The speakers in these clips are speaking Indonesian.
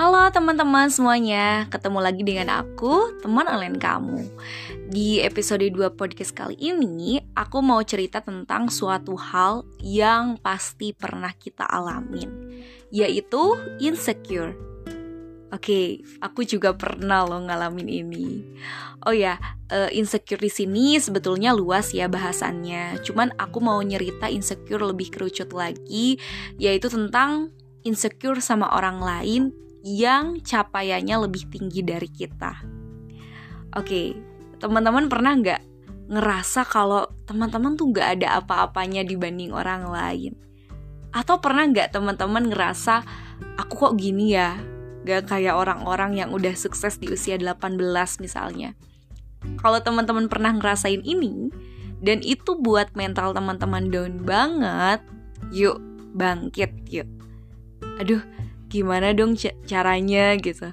Halo teman-teman semuanya, ketemu lagi dengan aku, teman online kamu. Di episode 2 podcast kali ini, aku mau cerita tentang suatu hal yang pasti pernah kita alamin, yaitu insecure. Oke, aku juga pernah loh ngalamin ini. Oh ya, uh, insecure di sini sebetulnya luas ya bahasannya. Cuman aku mau nyerita insecure lebih kerucut lagi, yaitu tentang insecure sama orang lain yang capaiannya lebih tinggi dari kita. Oke, teman-teman pernah nggak ngerasa kalau teman-teman tuh nggak ada apa-apanya dibanding orang lain? Atau pernah nggak teman-teman ngerasa aku kok gini ya? Gak kayak orang-orang yang udah sukses di usia 18 misalnya. Kalau teman-teman pernah ngerasain ini, dan itu buat mental teman-teman down banget, yuk bangkit yuk. Aduh, gimana dong caranya gitu.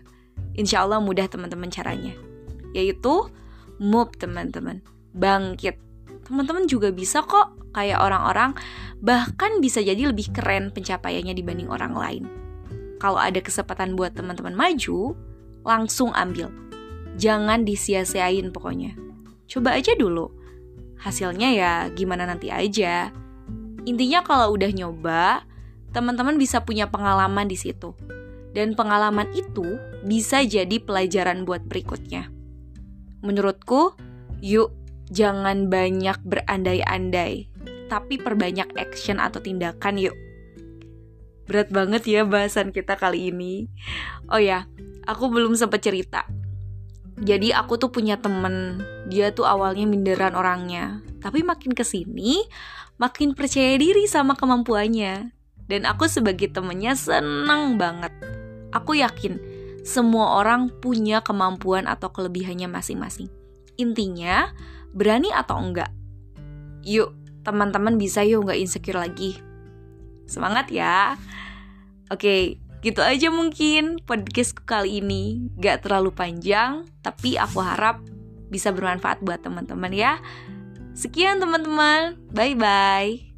Insya Allah mudah teman-teman caranya. Yaitu move teman-teman. Bangkit. Teman-teman juga bisa kok kayak orang-orang bahkan bisa jadi lebih keren pencapaiannya dibanding orang lain. Kalau ada kesempatan buat teman-teman maju langsung ambil. Jangan disia-siain pokoknya. Coba aja dulu. Hasilnya ya gimana nanti aja. Intinya kalau udah nyoba teman-teman bisa punya pengalaman di situ. Dan pengalaman itu bisa jadi pelajaran buat berikutnya. Menurutku, yuk jangan banyak berandai-andai, tapi perbanyak action atau tindakan yuk. Berat banget ya bahasan kita kali ini. Oh ya, aku belum sempat cerita. Jadi aku tuh punya temen, dia tuh awalnya minderan orangnya. Tapi makin ke sini, makin percaya diri sama kemampuannya. Dan aku sebagai temennya seneng banget. Aku yakin semua orang punya kemampuan atau kelebihannya masing-masing. Intinya, berani atau enggak. Yuk, teman-teman bisa yuk nggak insecure lagi. Semangat ya. Oke, gitu aja mungkin podcastku kali ini. Gak terlalu panjang, tapi aku harap bisa bermanfaat buat teman-teman ya. Sekian teman-teman, bye-bye.